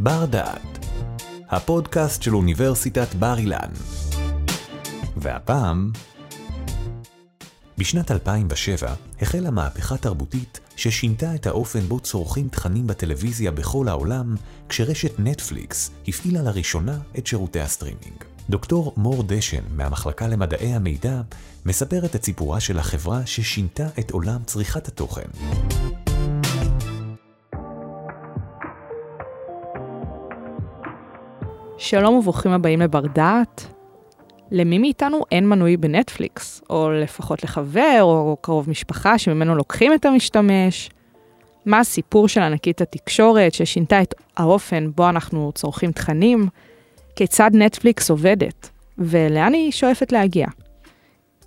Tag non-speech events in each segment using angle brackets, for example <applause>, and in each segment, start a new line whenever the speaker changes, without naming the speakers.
בר דעת, הפודקאסט של אוניברסיטת בר אילן. והפעם, בשנת 2007 החלה מהפכה תרבותית ששינתה את האופן בו צורכים תכנים בטלוויזיה בכל העולם, כשרשת נטפליקס הפעילה לראשונה את שירותי הסטרימינג. דוקטור מור דשן מהמחלקה למדעי המידע מספרת את סיפורה של החברה ששינתה את עולם צריכת התוכן.
שלום וברוכים הבאים לבר דעת. למי מאיתנו אין מנוי בנטפליקס, או לפחות לחבר או קרוב משפחה שממנו לוקחים את המשתמש? מה הסיפור של ענקית התקשורת ששינתה את האופן בו אנחנו צורכים תכנים? כיצד נטפליקס עובדת? ולאן היא שואפת להגיע?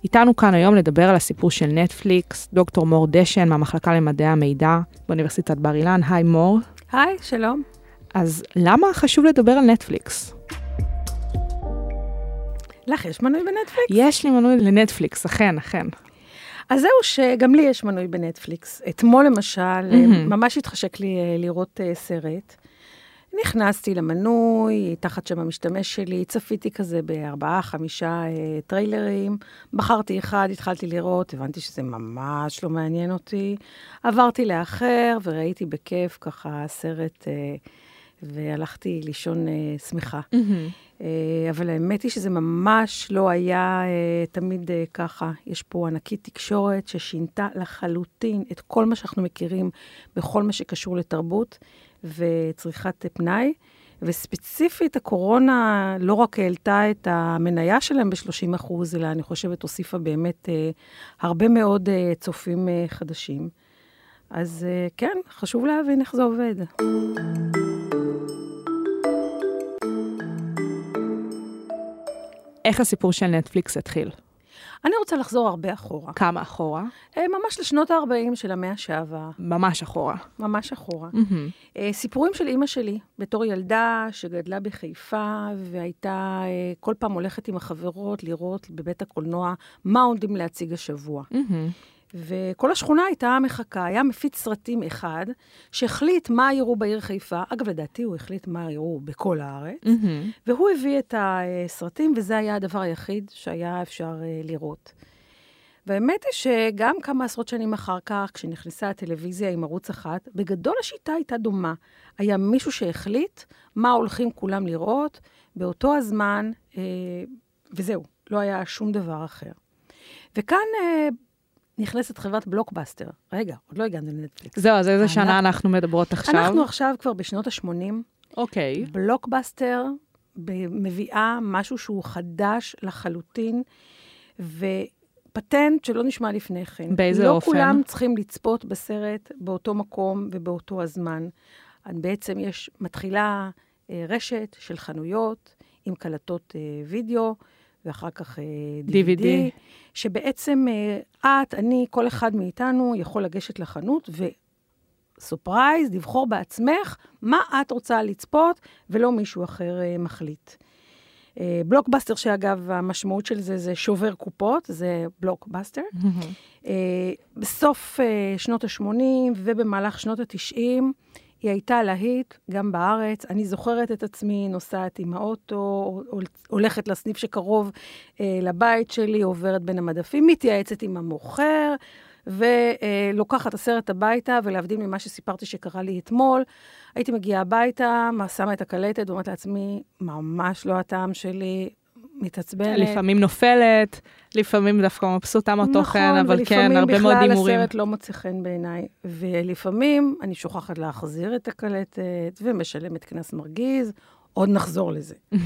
איתנו כאן היום לדבר על הסיפור של נטפליקס, דוקטור מור דשן מהמחלקה למדעי המידע באוניברסיטת בר אילן. היי מור.
היי, שלום.
אז למה חשוב לדבר על נטפליקס?
לך יש מנוי בנטפליקס?
יש לי מנוי לנטפליקס, אכן, אכן.
אז זהו שגם לי יש מנוי בנטפליקס. אתמול למשל, mm-hmm. ממש התחשק לי אה, לראות uh, סרט. נכנסתי למנוי, תחת שם המשתמש שלי, צפיתי כזה בארבעה, חמישה טריילרים, בחרתי אחד, התחלתי לראות, הבנתי שזה ממש לא מעניין אותי. עברתי לאחר וראיתי בכיף ככה סרט, uh, והלכתי לישון uh, שמחה. Mm-hmm. אה, אבל האמת היא שזה ממש לא היה אה, תמיד אה, ככה. יש פה ענקית תקשורת ששינתה לחלוטין את כל מה שאנחנו מכירים בכל מה שקשור לתרבות וצריכת פנאי. וספציפית, הקורונה לא רק העלתה את המניה שלהם ב-30 אחוז, אלא אני חושבת הוסיפה באמת אה, הרבה מאוד אה, צופים אה, חדשים. אז אה, כן, חשוב להבין איך זה עובד.
איך הסיפור של נטפליקס התחיל?
אני רוצה לחזור הרבה אחורה.
כמה אחורה?
אה, ממש לשנות ה-40 של המאה שעבר.
ממש אחורה.
ממש אחורה. Mm-hmm. סיפורים של אימא שלי, בתור ילדה שגדלה בחיפה, והייתה אה, כל פעם הולכת עם החברות לראות בבית הקולנוע מה עומדים להציג השבוע. Mm-hmm. וכל השכונה הייתה מחכה. היה מפיץ סרטים אחד, שהחליט מה יראו בעיר חיפה. אגב, לדעתי הוא החליט מה יראו בכל הארץ, mm-hmm. והוא הביא את הסרטים, וזה היה הדבר היחיד שהיה אפשר אה, לראות. והאמת היא שגם כמה עשרות שנים אחר כך, כשנכנסה הטלוויזיה עם ערוץ אחת, בגדול השיטה הייתה דומה. היה מישהו שהחליט מה הולכים כולם לראות באותו הזמן, אה, וזהו, לא היה שום דבר אחר. וכאן, אה, נכנסת חברת בלוקבאסטר. רגע, עוד לא הגענו לנטפליקס.
זהו, אז איזה שנה אנחנו מדברות עכשיו?
אנחנו עכשיו כבר בשנות ה-80.
אוקיי.
בלוקבאסטר מביאה משהו שהוא חדש לחלוטין, ופטנט שלא נשמע לפני כן.
באיזה
לא
אופן?
לא כולם צריכים לצפות בסרט באותו מקום ובאותו הזמן. בעצם יש, מתחילה אה, רשת של חנויות עם קלטות אה, וידאו. ואחר כך DVD, DVD. שבעצם אה, את, אני, כל אחד מאיתנו יכול לגשת לחנות ו surprise, לבחור בעצמך מה את רוצה לצפות, ולא מישהו אחר אה, מחליט. אה, בלוקבאסטר, שאגב, המשמעות של זה זה שובר קופות, זה בלוקבאסטר. בסוף שנות ה-80 ובמהלך שנות ה-90, היא הייתה להיט גם בארץ. אני זוכרת את עצמי נוסעת עם האוטו, הולכת לסניף שקרוב אה, לבית שלי, עוברת בין המדפים, מתייעצת עם המוכר, ולוקחת את הסרט הביתה, ולהבדיל ממה שסיפרתי שקרה לי אתמול, הייתי מגיעה הביתה, שמה את הקלטת ואומרת לעצמי, ממש לא הטעם שלי, מתעצבנת.
לפעמים נופלת, לפעמים דווקא מבסוטה מהתוכן, נכון, אבל כן, הרבה מאוד הימורים.
נכון, ולפעמים בכלל הסרט לא מוצא חן בעיניי. ולפעמים אני שוכחת להחזיר את הקלטת ומשלמת קנס מרגיז, עוד נחזור לזה. <laughs>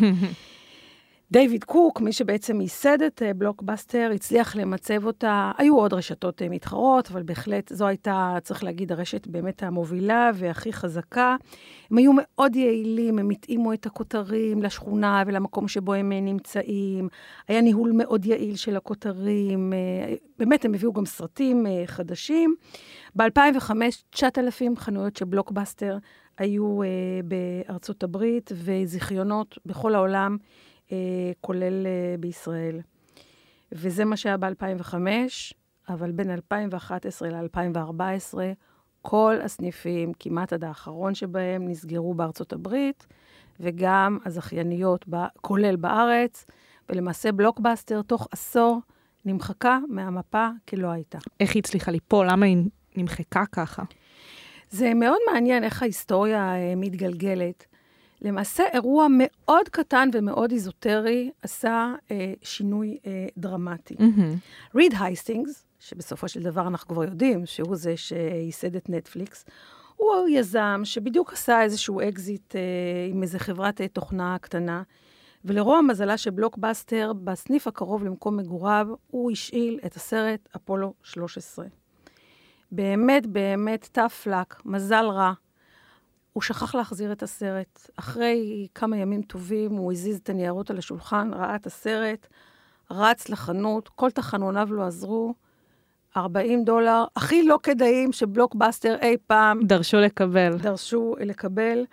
דיוויד קוק, מי שבעצם ייסד את אה, בלוקבאסטר, הצליח למצב אותה. היו עוד רשתות אה, מתחרות, אבל בהחלט זו הייתה, צריך להגיד, הרשת באמת המובילה והכי חזקה. הם היו מאוד יעילים, הם התאימו את הכותרים לשכונה ולמקום שבו הם אה, נמצאים. היה ניהול מאוד יעיל של הכותרים. באמת, הם הביאו גם סרטים חדשים. ב-2005, 9,000 חנויות של בלוקבאסטר היו בארצות הברית, וזיכיונות בכל העולם. אה, כולל אה, בישראל. וזה מה שהיה ב-2005, אבל בין 2011 ל-2014, כל הסניפים, כמעט עד האחרון שבהם, נסגרו בארצות הברית, וגם הזכייניות, כולל בארץ, ולמעשה בלוקבאסטר תוך עשור נמחקה מהמפה כלא הייתה.
איך היא הצליחה ליפול? למה היא נמחקה ככה?
זה מאוד מעניין איך ההיסטוריה אה, מתגלגלת. למעשה, אירוע מאוד קטן ומאוד איזוטרי עשה אה, שינוי אה, דרמטי. Mm-hmm. ריד הייסטינגס, שבסופו של דבר אנחנו כבר יודעים שהוא זה שייסד את נטפליקס, הוא יזם שבדיוק עשה איזשהו אקזיט אה, עם איזה חברת אה, תוכנה קטנה, ולרוע מזלה של בלוקבאסטר, בסניף הקרוב למקום מגוריו, הוא השאיל את הסרט אפולו 13. באמת, באמת, tough luck, מזל רע. הוא שכח להחזיר את הסרט. אחרי כמה ימים טובים הוא הזיז את הניירות על השולחן, ראה את הסרט, רץ לחנות, כל תחנוניו לא עזרו. 40 דולר, הכי לא כדאיים שבלוקבאסטר אי פעם...
דרשו לקבל.
דרשו לקבל.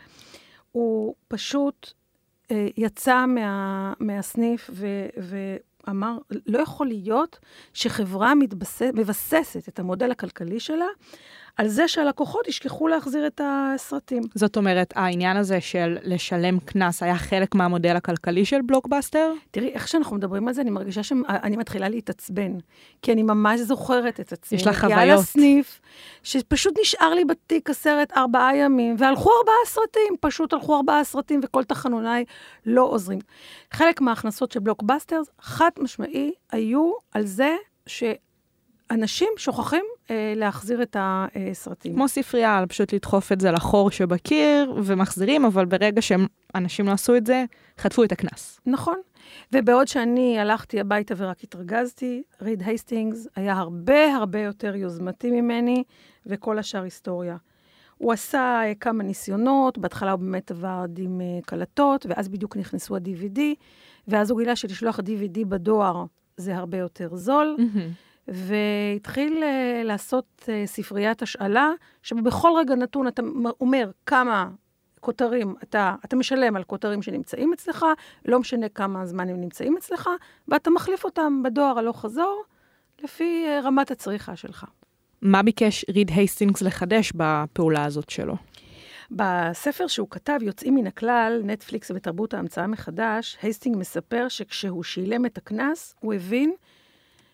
הוא פשוט אה, יצא מה, מהסניף ו, ואמר, לא יכול להיות שחברה מתבסס, מבססת את המודל הכלכלי שלה על זה שהלקוחות ישכחו להחזיר את הסרטים.
זאת אומרת, העניין הזה של לשלם קנס היה חלק מהמודל הכלכלי של בלוקבאסטר?
תראי, איך שאנחנו מדברים על זה, אני מרגישה שאני מתחילה להתעצבן, כי אני ממש זוכרת את עצמי.
יש לך חוויות.
היה לסניף, שפשוט נשאר לי בתיק הסרט ארבעה ימים, והלכו ארבעה סרטים, פשוט הלכו ארבעה סרטים, וכל תחנוניי לא עוזרים. חלק מההכנסות של בלוקבאסטר, חד משמעי, היו על זה ש... אנשים שוכחים אה, להחזיר את הסרטים.
כמו ספרייה, פשוט לדחוף את זה לחור שבקיר ומחזירים, אבל ברגע שאנשים לא עשו את זה, חטפו את הקנס.
נכון. ובעוד שאני הלכתי הביתה ורק התרגזתי, ריד הייסטינגס היה הרבה הרבה יותר יוזמתי ממני, וכל השאר היסטוריה. הוא עשה אה, כמה ניסיונות, בהתחלה הוא באמת עבד עם אה, קלטות, ואז בדיוק נכנסו ה-DVD, ואז הוא גילה שלשלוח DVD בדואר זה הרבה יותר זול. Mm-hmm. והתחיל uh, לעשות uh, ספריית השאלה, שבכל רגע נתון אתה אומר כמה כותרים, אתה, אתה משלם על כותרים שנמצאים אצלך, לא משנה כמה זמן הם נמצאים אצלך, ואתה מחליף אותם בדואר הלוך חזור, לפי uh, רמת הצריכה שלך.
מה ביקש ריד הייסטינגס לחדש בפעולה הזאת שלו?
בספר שהוא כתב, יוצאים מן הכלל, נטפליקס ותרבות ההמצאה מחדש, הייסטינג מספר שכשהוא שילם את הקנס, הוא הבין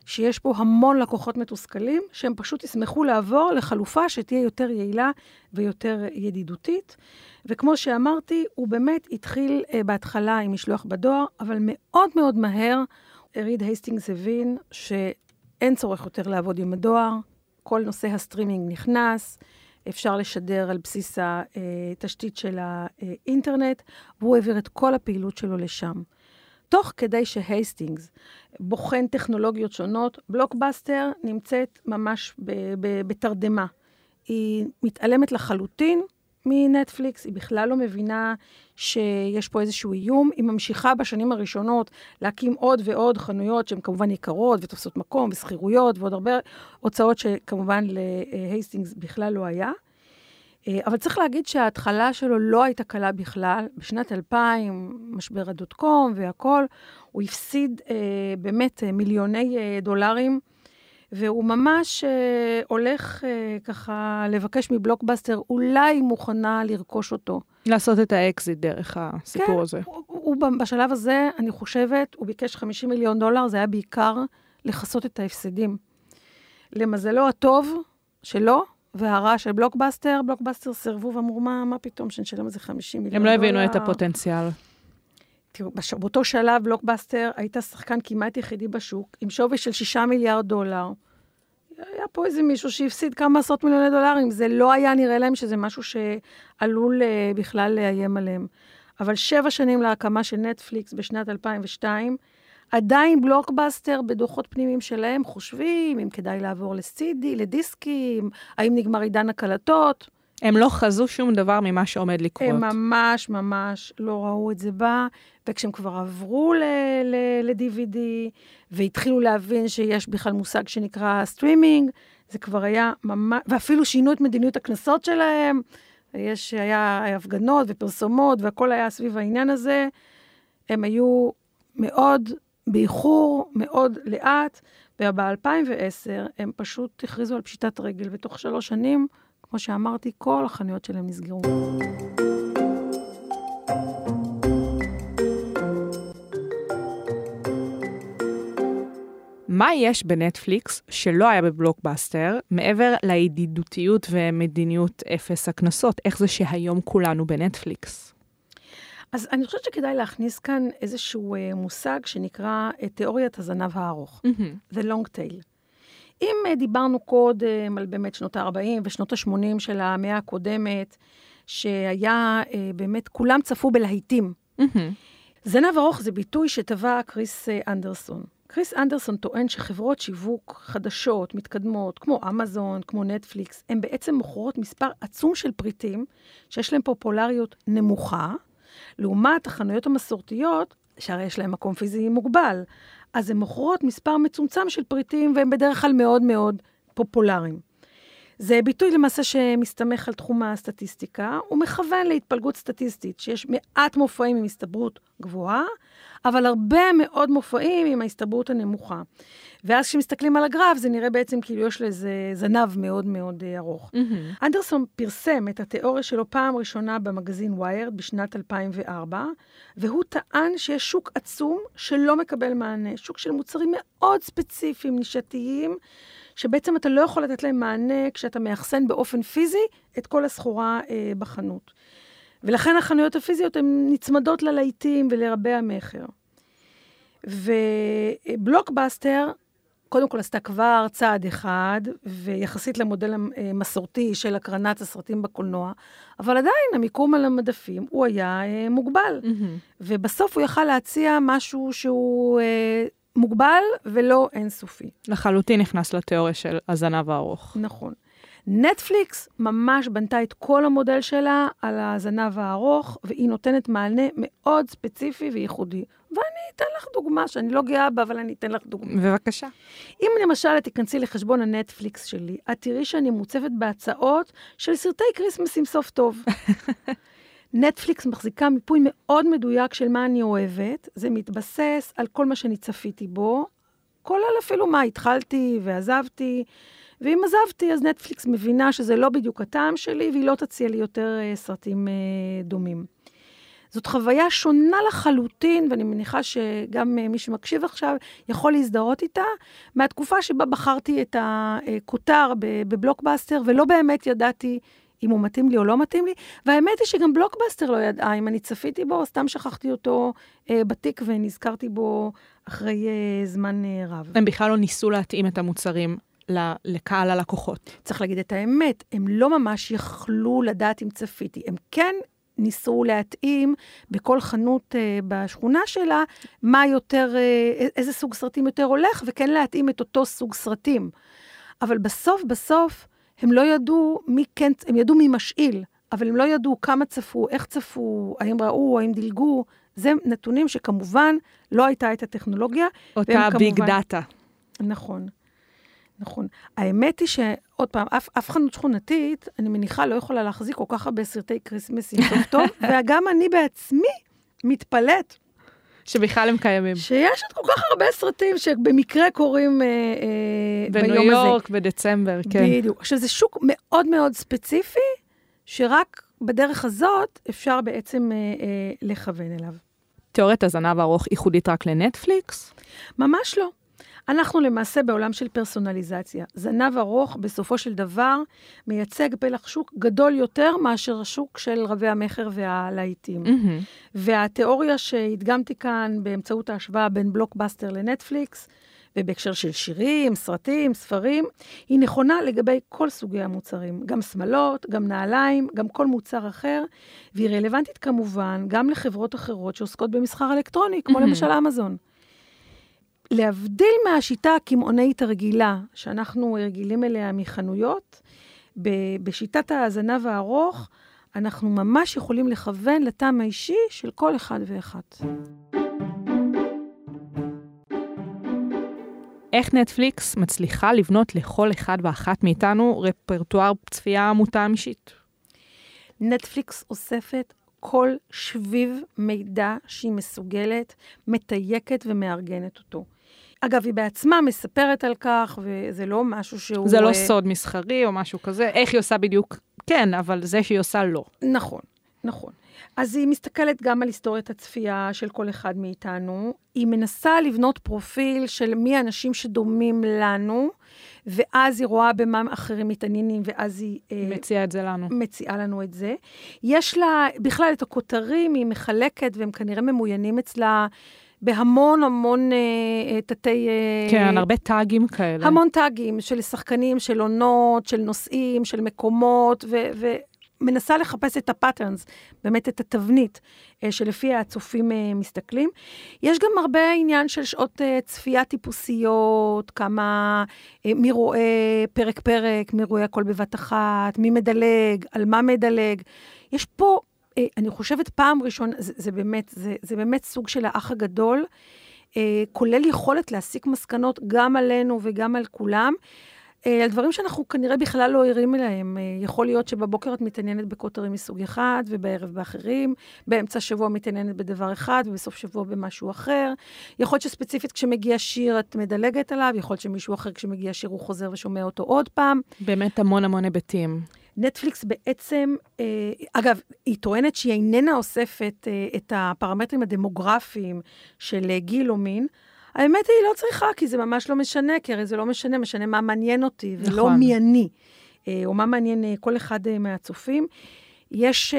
שיש פה המון לקוחות מתוסכלים, שהם פשוט ישמחו לעבור לחלופה שתהיה יותר יעילה ויותר ידידותית. וכמו שאמרתי, הוא באמת התחיל אה, בהתחלה עם משלוח בדואר, אבל מאוד מאוד מהר ריד הייסטינגס הבין שאין צורך יותר לעבוד עם הדואר, כל נושא הסטרימינג נכנס, אפשר לשדר על בסיס התשתית של האינטרנט, והוא העביר את כל הפעילות שלו לשם. תוך כדי שהייסטינגס בוחן טכנולוגיות שונות, בלוקבאסטר נמצאת ממש בתרדמה. היא מתעלמת לחלוטין מנטפליקס, היא בכלל לא מבינה שיש פה איזשהו איום. היא ממשיכה בשנים הראשונות להקים עוד ועוד חנויות שהן כמובן יקרות ותופסות מקום ושכירויות ועוד הרבה הוצאות שכמובן להייסטינגס בכלל לא היה. אה, אבל צריך להגיד שההתחלה שלו לא הייתה קלה בכלל. בשנת 2000, משבר הדוט קום והכול, הוא הפסיד אה, באמת אה, מיליוני אה, דולרים, והוא ממש אה, הולך אה, ככה לבקש מבלוקבאסטר, אולי מוכנה לרכוש אותו.
לעשות את האקזיט דרך הסיפור
כן,
הזה.
הוא, הוא בשלב הזה, אני חושבת, הוא ביקש 50 מיליון דולר, זה היה בעיקר לכסות את ההפסדים. למזלו הטוב שלו, והרע של בלוקבאסטר, בלוקבאסטר סירבו ואמרו, מה, מה פתאום שנשלם איזה 50 מיליון
דולר?
הם
לא הבינו את הפוטנציאל.
תראו, בש... באותו שלב בלוקבאסטר הייתה שחקן כמעט יחידי בשוק, עם שווי של 6 מיליארד דולר. היה פה איזה מישהו שהפסיד כמה עשרות מיליוני דולרים, זה לא היה נראה להם שזה משהו שעלול אה, בכלל לאיים עליהם. אבל שבע שנים להקמה של נטפליקס בשנת 2002, עדיין בלוקבאסטר בדוחות פנימיים שלהם חושבים אם כדאי לעבור ל-CD, לדיסקים, האם נגמר עידן הקלטות.
הם לא חזו שום דבר ממה שעומד לקרות.
הם ממש ממש לא ראו את זה בא, וכשהם כבר עברו ל-DVD והתחילו להבין שיש בכלל מושג שנקרא סטרימינג, זה כבר היה ממש, ואפילו שינו את מדיניות הקנסות שלהם. יש, היה הפגנות ופרסומות והכל היה סביב העניין הזה. הם היו מאוד באיחור מאוד לאט, וב-2010 הם פשוט הכריזו על פשיטת רגל, ותוך שלוש שנים כמו שאמרתי, כל החנויות שלהם נסגרו.
מה יש בנטפליקס שלא היה בבלוקבאסטר, מעבר לידידותיות ומדיניות אפס הקנסות? איך זה שהיום כולנו בנטפליקס?
אז אני חושבת שכדאי להכניס כאן איזשהו אה, מושג שנקרא אה, תיאוריית הזנב הארוך, mm-hmm. The Long Tail. אם אה, דיברנו קודם על באמת שנות ה-40 ושנות ה-80 של המאה הקודמת, שהיה אה, באמת, כולם צפו בלהיטים. Mm-hmm. זנב ארוך זה ביטוי שטבע קריס אה, אנדרסון. קריס אנדרסון טוען שחברות שיווק חדשות, מתקדמות, כמו אמזון, כמו נטפליקס, הן בעצם מוכרות מספר עצום של פריטים שיש להם פופולריות נמוכה, לעומת החנויות המסורתיות, שהרי יש להם מקום פיזי מוגבל, אז הן מוכרות מספר מצומצם של פריטים, והם בדרך כלל מאוד מאוד פופולריים. זה ביטוי למעשה שמסתמך על תחום הסטטיסטיקה, הוא מכוון להתפלגות סטטיסטית, שיש מעט מופעים עם הסתברות גבוהה, אבל הרבה מאוד מופעים עם ההסתברות הנמוכה. ואז כשמסתכלים על הגרף, זה נראה בעצם כאילו יש לזה זנב מאוד מאוד אה, ארוך. Mm-hmm. אנדרסון פרסם את התיאוריה שלו פעם ראשונה במגזין ויירד בשנת 2004, והוא טען שיש שוק עצום שלא מקבל מענה, שוק של מוצרים מאוד ספציפיים, נישתיים, שבעצם אתה לא יכול לתת להם מענה כשאתה מאחסן באופן פיזי את כל הסחורה אה, בחנות. ולכן החנויות הפיזיות הן נצמדות ללהיטים ולרבי המכר. ובלוקבאסטר, קודם כל עשתה כבר צעד אחד, ויחסית למודל המסורתי של הקרנת הסרטים בקולנוע, אבל עדיין המיקום על המדפים הוא היה אה, מוגבל. Mm-hmm. ובסוף הוא יכל להציע משהו שהוא אה, מוגבל ולא אינסופי.
לחלוטין נכנס לתיאוריה של הזנב הארוך.
נכון. נטפליקס ממש בנתה את כל המודל שלה על הזנב הארוך, והיא נותנת מענה מאוד ספציפי וייחודי. ואני אתן לך דוגמה, שאני לא גאה בה, אבל אני אתן לך דוגמה.
בבקשה.
אם למשל תיכנסי לחשבון הנטפליקס שלי, את תראי שאני מוצבת בהצעות של סרטי כריסמס עם סוף טוב. <laughs> נטפליקס מחזיקה מיפוי מאוד מדויק של מה אני אוהבת, זה מתבסס על כל מה שאני צפיתי בו, כולל אפילו מה התחלתי ועזבתי. ואם עזבתי, אז נטפליקס מבינה שזה לא בדיוק הטעם שלי, והיא לא תציע לי יותר uh, סרטים uh, דומים. זאת חוויה שונה לחלוטין, ואני מניחה שגם uh, מי שמקשיב עכשיו יכול להזדהות איתה, מהתקופה שבה בחרתי את הכותר בבלוקבאסטר, ולא באמת ידעתי אם הוא מתאים לי או לא מתאים לי, והאמת היא שגם בלוקבאסטר לא ידעה אם אני צפיתי בו, או סתם שכחתי אותו אה, בתיק ונזכרתי בו אחרי אה, זמן אה, רב.
הם בכלל לא ניסו להתאים את המוצרים לקהל הלקוחות.
צריך להגיד את האמת, הם לא ממש יכלו לדעת אם צפיתי. הם כן ניסו להתאים בכל חנות uh, בשכונה שלה, מה יותר, uh, איזה סוג סרטים יותר הולך, וכן להתאים את אותו סוג סרטים. אבל בסוף, בסוף, הם לא ידעו מי כן, הם ידעו מי משאיל, אבל הם לא ידעו כמה צפו, איך צפו, האם ראו, האם דילגו. זה נתונים שכמובן לא הייתה את הטכנולוגיה.
אותה big כמובן... data.
נכון. נכון. האמת היא שעוד פעם, אף, אף חנות שכונתית, אני מניחה, לא יכולה להחזיק כל כך הרבה סרטי כריסמס עם סוף טוב, <laughs> וגם אני בעצמי מתפלאת.
שבכלל הם קיימים.
שיש עוד כל כך הרבה סרטים שבמקרה קורים אה,
אה, ביום הזה. בניו יורק, בדצמבר, כן.
בדיוק. עכשיו, זה שוק מאוד מאוד ספציפי, שרק בדרך הזאת אפשר בעצם אה, אה, לכוון אליו.
תיאוריית הזנב הארוך ייחודית רק לנטפליקס?
ממש לא. אנחנו למעשה בעולם של פרסונליזציה. זנב ארוך, בסופו של דבר, מייצג פלח שוק גדול יותר מאשר השוק של רבי המכר והלהיטים. Mm-hmm. והתיאוריה שהדגמתי כאן באמצעות ההשוואה בין בלוקבאסטר לנטפליקס, ובהקשר של שירים, סרטים, ספרים, היא נכונה לגבי כל סוגי המוצרים, גם שמלות, גם נעליים, גם כל מוצר אחר, והיא רלוונטית כמובן גם לחברות אחרות שעוסקות במסחר אלקטרוני, כמו mm-hmm. למשל אמזון. להבדיל מהשיטה הקמעונאית הרגילה, שאנחנו רגילים אליה מחנויות, בשיטת הזנב הארוך, אנחנו ממש יכולים לכוון לטעם האישי של כל אחד ואחת.
איך נטפליקס מצליחה לבנות לכל אחד ואחת מאיתנו רפרטואר צפייה מותאם אישית?
נטפליקס אוספת כל שביב מידע שהיא מסוגלת, מתייקת ומארגנת אותו. אגב, היא בעצמה מספרת על כך, וזה לא משהו שהוא...
זה לא
אה,
סוד מסחרי או משהו כזה, איך היא עושה בדיוק, כן, אבל זה שהיא עושה לא.
נכון, נכון. אז היא מסתכלת גם על היסטוריית הצפייה של כל אחד מאיתנו. היא מנסה לבנות פרופיל של מי האנשים שדומים לנו, ואז היא רואה במה אחרים מתעניינים, ואז היא... אה,
מציעה את זה לנו.
מציעה לנו את זה. יש לה בכלל את הכותרים, היא מחלקת, והם כנראה ממוינים אצלה בהמון המון אה, אה, תתי... אה,
כן, הרבה טאגים כאלה.
המון טאגים של שחקנים, של עונות, של נושאים, של מקומות, ו- ומנסה לחפש את ה patterns, באמת את התבנית אה, שלפיה הצופים אה, מסתכלים. יש גם הרבה עניין של שעות אה, צפייה טיפוסיות, כמה, אה, מי רואה פרק-פרק, מי רואה הכל בבת אחת, מי מדלג, על מה מדלג. יש פה, אני חושבת, פעם ראשונה, זה, זה, באמת, זה, זה באמת סוג של האח הגדול. אה, כולל יכולת להסיק מסקנות גם עלינו וגם על כולם. אה, על דברים שאנחנו כנראה בכלל לא ערים אליהם. אה, יכול להיות שבבוקר את מתעניינת בכותרים מסוג אחד, ובערב באחרים, באמצע השבוע מתעניינת בדבר אחד, ובסוף שבוע במשהו אחר. יכול להיות שספציפית כשמגיע שיר את מדלגת עליו, יכול להיות שמישהו אחר כשמגיע שיר הוא חוזר ושומע אותו עוד פעם.
באמת המון המון היבטים.
נטפליקס בעצם, אה, אגב, היא טוענת שהיא איננה אוספת אה, את הפרמטרים הדמוגרפיים של אה, גיל או מין. האמת היא, היא לא צריכה, כי זה ממש לא משנה, כי הרי זה לא משנה, משנה מה מעניין אותי, ולא
נכון.
מי אני, או מה מעניין כל אחד מהצופים. יש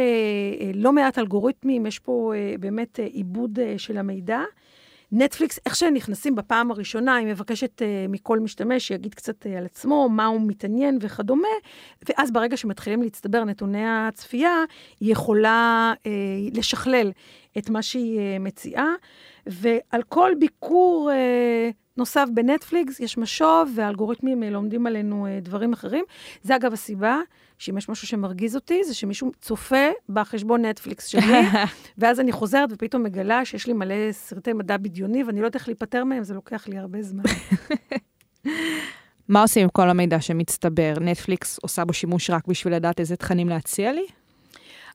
לא מעט אלגוריתמים, יש פה באמת עיבוד של המידע. נטפליקס, איך שהם נכנסים בפעם הראשונה, היא מבקשת uh, מכל משתמש שיגיד קצת uh, על עצמו, מה הוא מתעניין וכדומה, ואז ברגע שמתחילים להצטבר נתוני הצפייה, היא יכולה uh, לשכלל את מה שהיא uh, מציעה, ועל כל ביקור uh, נוסף בנטפליקס יש משוב, והאלגוריתמים לומדים עלינו דברים אחרים. זה אגב הסיבה שאם יש משהו שמרגיז אותי, זה שמישהו צופה בחשבון נטפליקס שלי, <laughs> ואז אני חוזרת ופתאום מגלה שיש לי מלא סרטי מדע בדיוני, ואני לא יודעת איך להיפטר מהם, זה לוקח לי הרבה זמן. <laughs>
מה עושים עם כל המידע שמצטבר? נטפליקס עושה בו שימוש רק בשביל לדעת איזה תכנים להציע לי?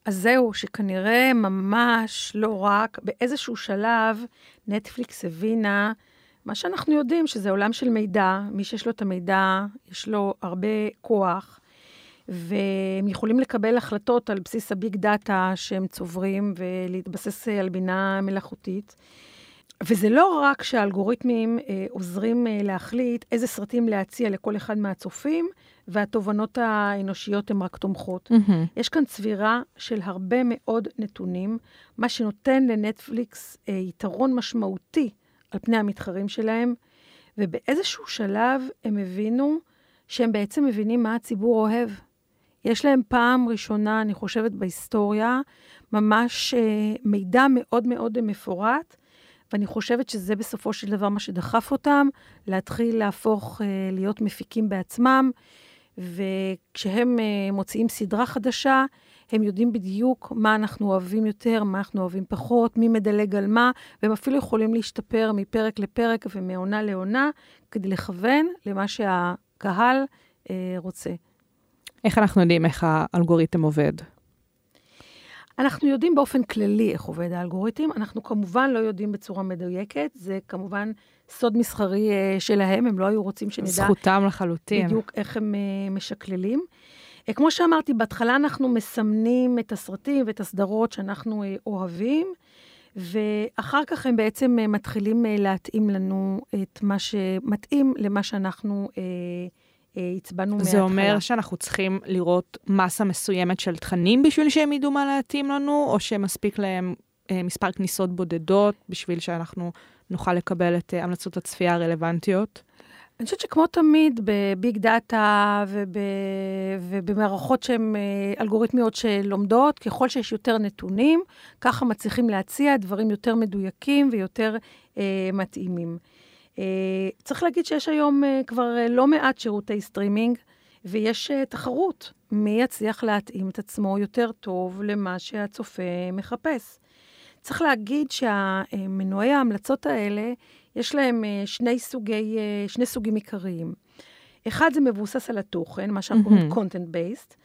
אז זהו, שכנראה ממש לא רק, באיזשהו שלב נטפליקס הבינה מה שאנחנו יודעים, שזה עולם של מידע, מי שיש לו את המידע, יש לו הרבה כוח, והם יכולים לקבל החלטות על בסיס הביג דאטה שהם צוברים ולהתבסס על בינה מלאכותית. וזה לא רק שהאלגוריתמים אה, עוזרים אה, להחליט איזה סרטים להציע לכל אחד מהצופים, והתובנות האנושיות הן רק תומכות.
Mm-hmm.
יש כאן צבירה של הרבה מאוד נתונים, מה שנותן לנטפליקס אה, יתרון משמעותי על פני המתחרים שלהם, ובאיזשהו שלב הם הבינו שהם בעצם מבינים מה הציבור אוהב. יש להם פעם ראשונה, אני חושבת, בהיסטוריה, ממש אה, מידע מאוד מאוד מפורט, ואני חושבת שזה בסופו של דבר מה שדחף אותם, להתחיל להפוך, אה, להיות מפיקים בעצמם, וכשהם אה, מוציאים סדרה חדשה, הם יודעים בדיוק מה אנחנו אוהבים יותר, מה אנחנו אוהבים פחות, מי מדלג על מה, והם אפילו יכולים להשתפר מפרק לפרק ומעונה לעונה, כדי לכוון למה שהקהל רוצה.
איך אנחנו יודעים איך האלגוריתם עובד?
אנחנו יודעים באופן כללי איך עובד האלגוריתם, אנחנו כמובן לא יודעים בצורה מדויקת, זה כמובן סוד מסחרי uh, שלהם, הם לא היו רוצים שנדע
זכותם לחלוטין.
בדיוק איך הם uh, משקללים. Uh, כמו שאמרתי, בהתחלה אנחנו מסמנים את הסרטים ואת הסדרות שאנחנו אוהבים, ואחר כך הם בעצם מתחילים להתאים לנו את מה שמתאים למה שאנחנו... Uh, הצבענו מההתחלה.
זה אומר שאנחנו צריכים לראות מסה מסוימת של תכנים בשביל שהם ידעו מה להתאים לנו, או שמספיק להם אה, מספר כניסות בודדות בשביל שאנחנו נוכל לקבל את אה, המלצות הצפייה הרלוונטיות?
אני חושבת שכמו תמיד בביג דאטה וב... ובמערכות שהן אה, אלגוריתמיות שלומדות, ככל שיש יותר נתונים, ככה מצליחים להציע דברים יותר מדויקים ויותר אה, מתאימים. אה, צריך להגיד שיש היום אה, כבר אה, לא מעט שירותי סטרימינג, ויש תחרות מי יצליח להתאים את עצמו יותר טוב למה שהצופה מחפש. צריך להגיד שהמנועי ההמלצות האלה, יש להם שני, סוגי, שני סוגים עיקריים. אחד זה מבוסס על התוכן, מה שאנחנו קוראים mm-hmm. content based,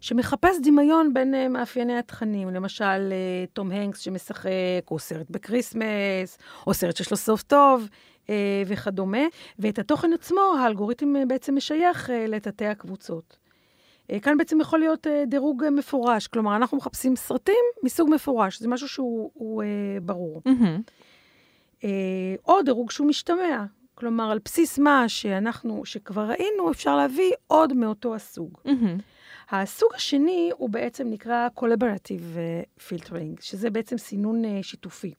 שמחפש דמיון בין uh, מאפייני התכנים, למשל uh, תום הנקס שמשחק, או סרט ב Christmas, או סרט שיש לו סוף טוב, אה, וכדומה, ואת התוכן עצמו האלגוריתם אה, בעצם משייך אה, לתתי הקבוצות. אה, כאן בעצם יכול להיות אה, דירוג אה, מפורש, כלומר, אנחנו מחפשים סרטים מסוג מפורש, זה משהו שהוא הוא, אה, ברור. אה, או דירוג שהוא משתמע, כלומר, על בסיס מה שאנחנו, שכבר ראינו, אפשר להביא עוד מאותו הסוג. הסוג השני הוא בעצם נקרא Collaborative אה, Filtering, שזה בעצם סינון אה, שיתופי.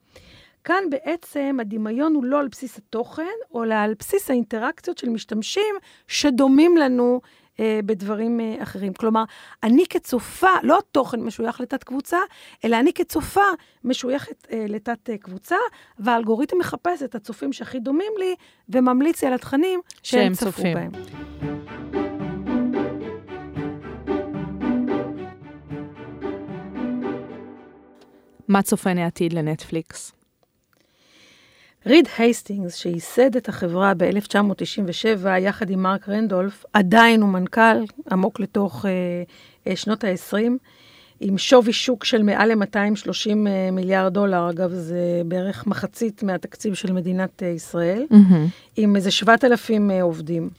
כאן בעצם הדמיון הוא לא על בסיס התוכן, אלא על בסיס האינטראקציות של משתמשים שדומים לנו אה, בדברים אה, אחרים. כלומר, אני כצופה, לא התוכן משוייך לתת קבוצה, אלא אני כצופה משויכת אה, לתת אה, קבוצה, והאלגוריתם מחפש את הצופים שהכי דומים לי, וממליץ לי על התכנים שהם,
שהם
צפו
צופים.
בהם.
מה צופן העתיד לנטפליקס?
ריד הייסטינגס, שייסד את החברה ב-1997 יחד עם מרק רנדולף, עדיין הוא מנכ"ל עמוק לתוך אה, אה, שנות ה-20, עם שווי שוק של מעל ל-230 אה, מיליארד דולר, אגב, זה בערך מחצית מהתקציב של מדינת אה, ישראל, עם איזה 7,000 אה, עובדים.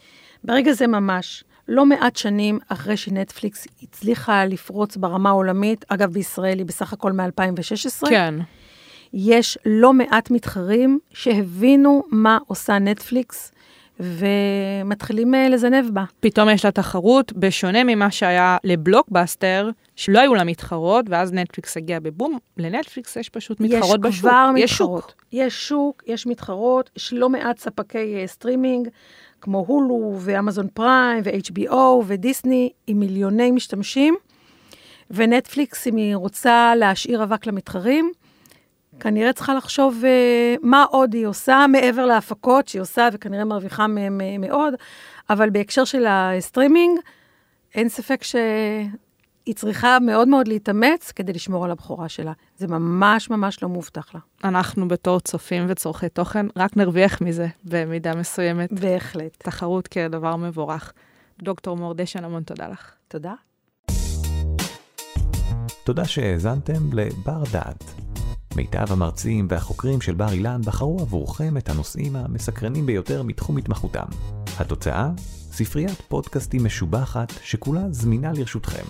ברגע זה ממש, לא מעט שנים אחרי שנטפליקס הצליחה לפרוץ ברמה העולמית, אגב, בישראל היא בסך הכל מ-2016,
כן.
יש לא מעט מתחרים שהבינו מה עושה נטפליקס ומתחילים אה, לזנב בה.
פתאום יש לה תחרות, בשונה ממה שהיה לבלוקבאסטר, שלא היו לה מתחרות, ואז נטפליקס הגיע בבום, לנטפליקס יש פשוט מתחרות
יש
בשוק.
כבר
יש
מתחרות.
שוק.
יש שוק, יש מתחרות, יש לא מעט ספקי uh, סטרימינג, כמו הולו ואמזון פריים ו-HBO ודיסני, עם מיליוני משתמשים, ונטפליקס, אם היא רוצה להשאיר אבק למתחרים, כנראה צריכה לחשוב uh, מה עוד היא עושה, מעבר להפקות שהיא עושה, וכנראה מרוויחה מהם uh, מאוד, אבל בהקשר של הסטרימינג, אין ספק שהיא צריכה מאוד מאוד להתאמץ כדי לשמור על הבכורה שלה. זה ממש ממש לא מובטח לה.
אנחנו בתור צופים וצורכי תוכן, רק נרוויח מזה במידה מסוימת.
בהחלט.
תחרות כדבר מבורך. דוקטור מור דשן, המון תודה לך.
תודה.
תודה שהאזנתם לבר דעת. מיטב המרצים והחוקרים של בר אילן בחרו עבורכם את הנושאים המסקרנים ביותר מתחום התמחותם. התוצאה? ספריית פודקאסטים משובחת שכולה זמינה לרשותכם.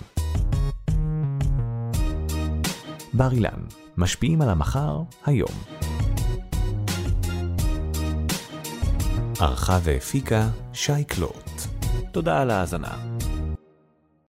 בר אילן, משפיעים על המחר, היום. ערכה והפיקה שי קלוט. תודה על ההאזנה.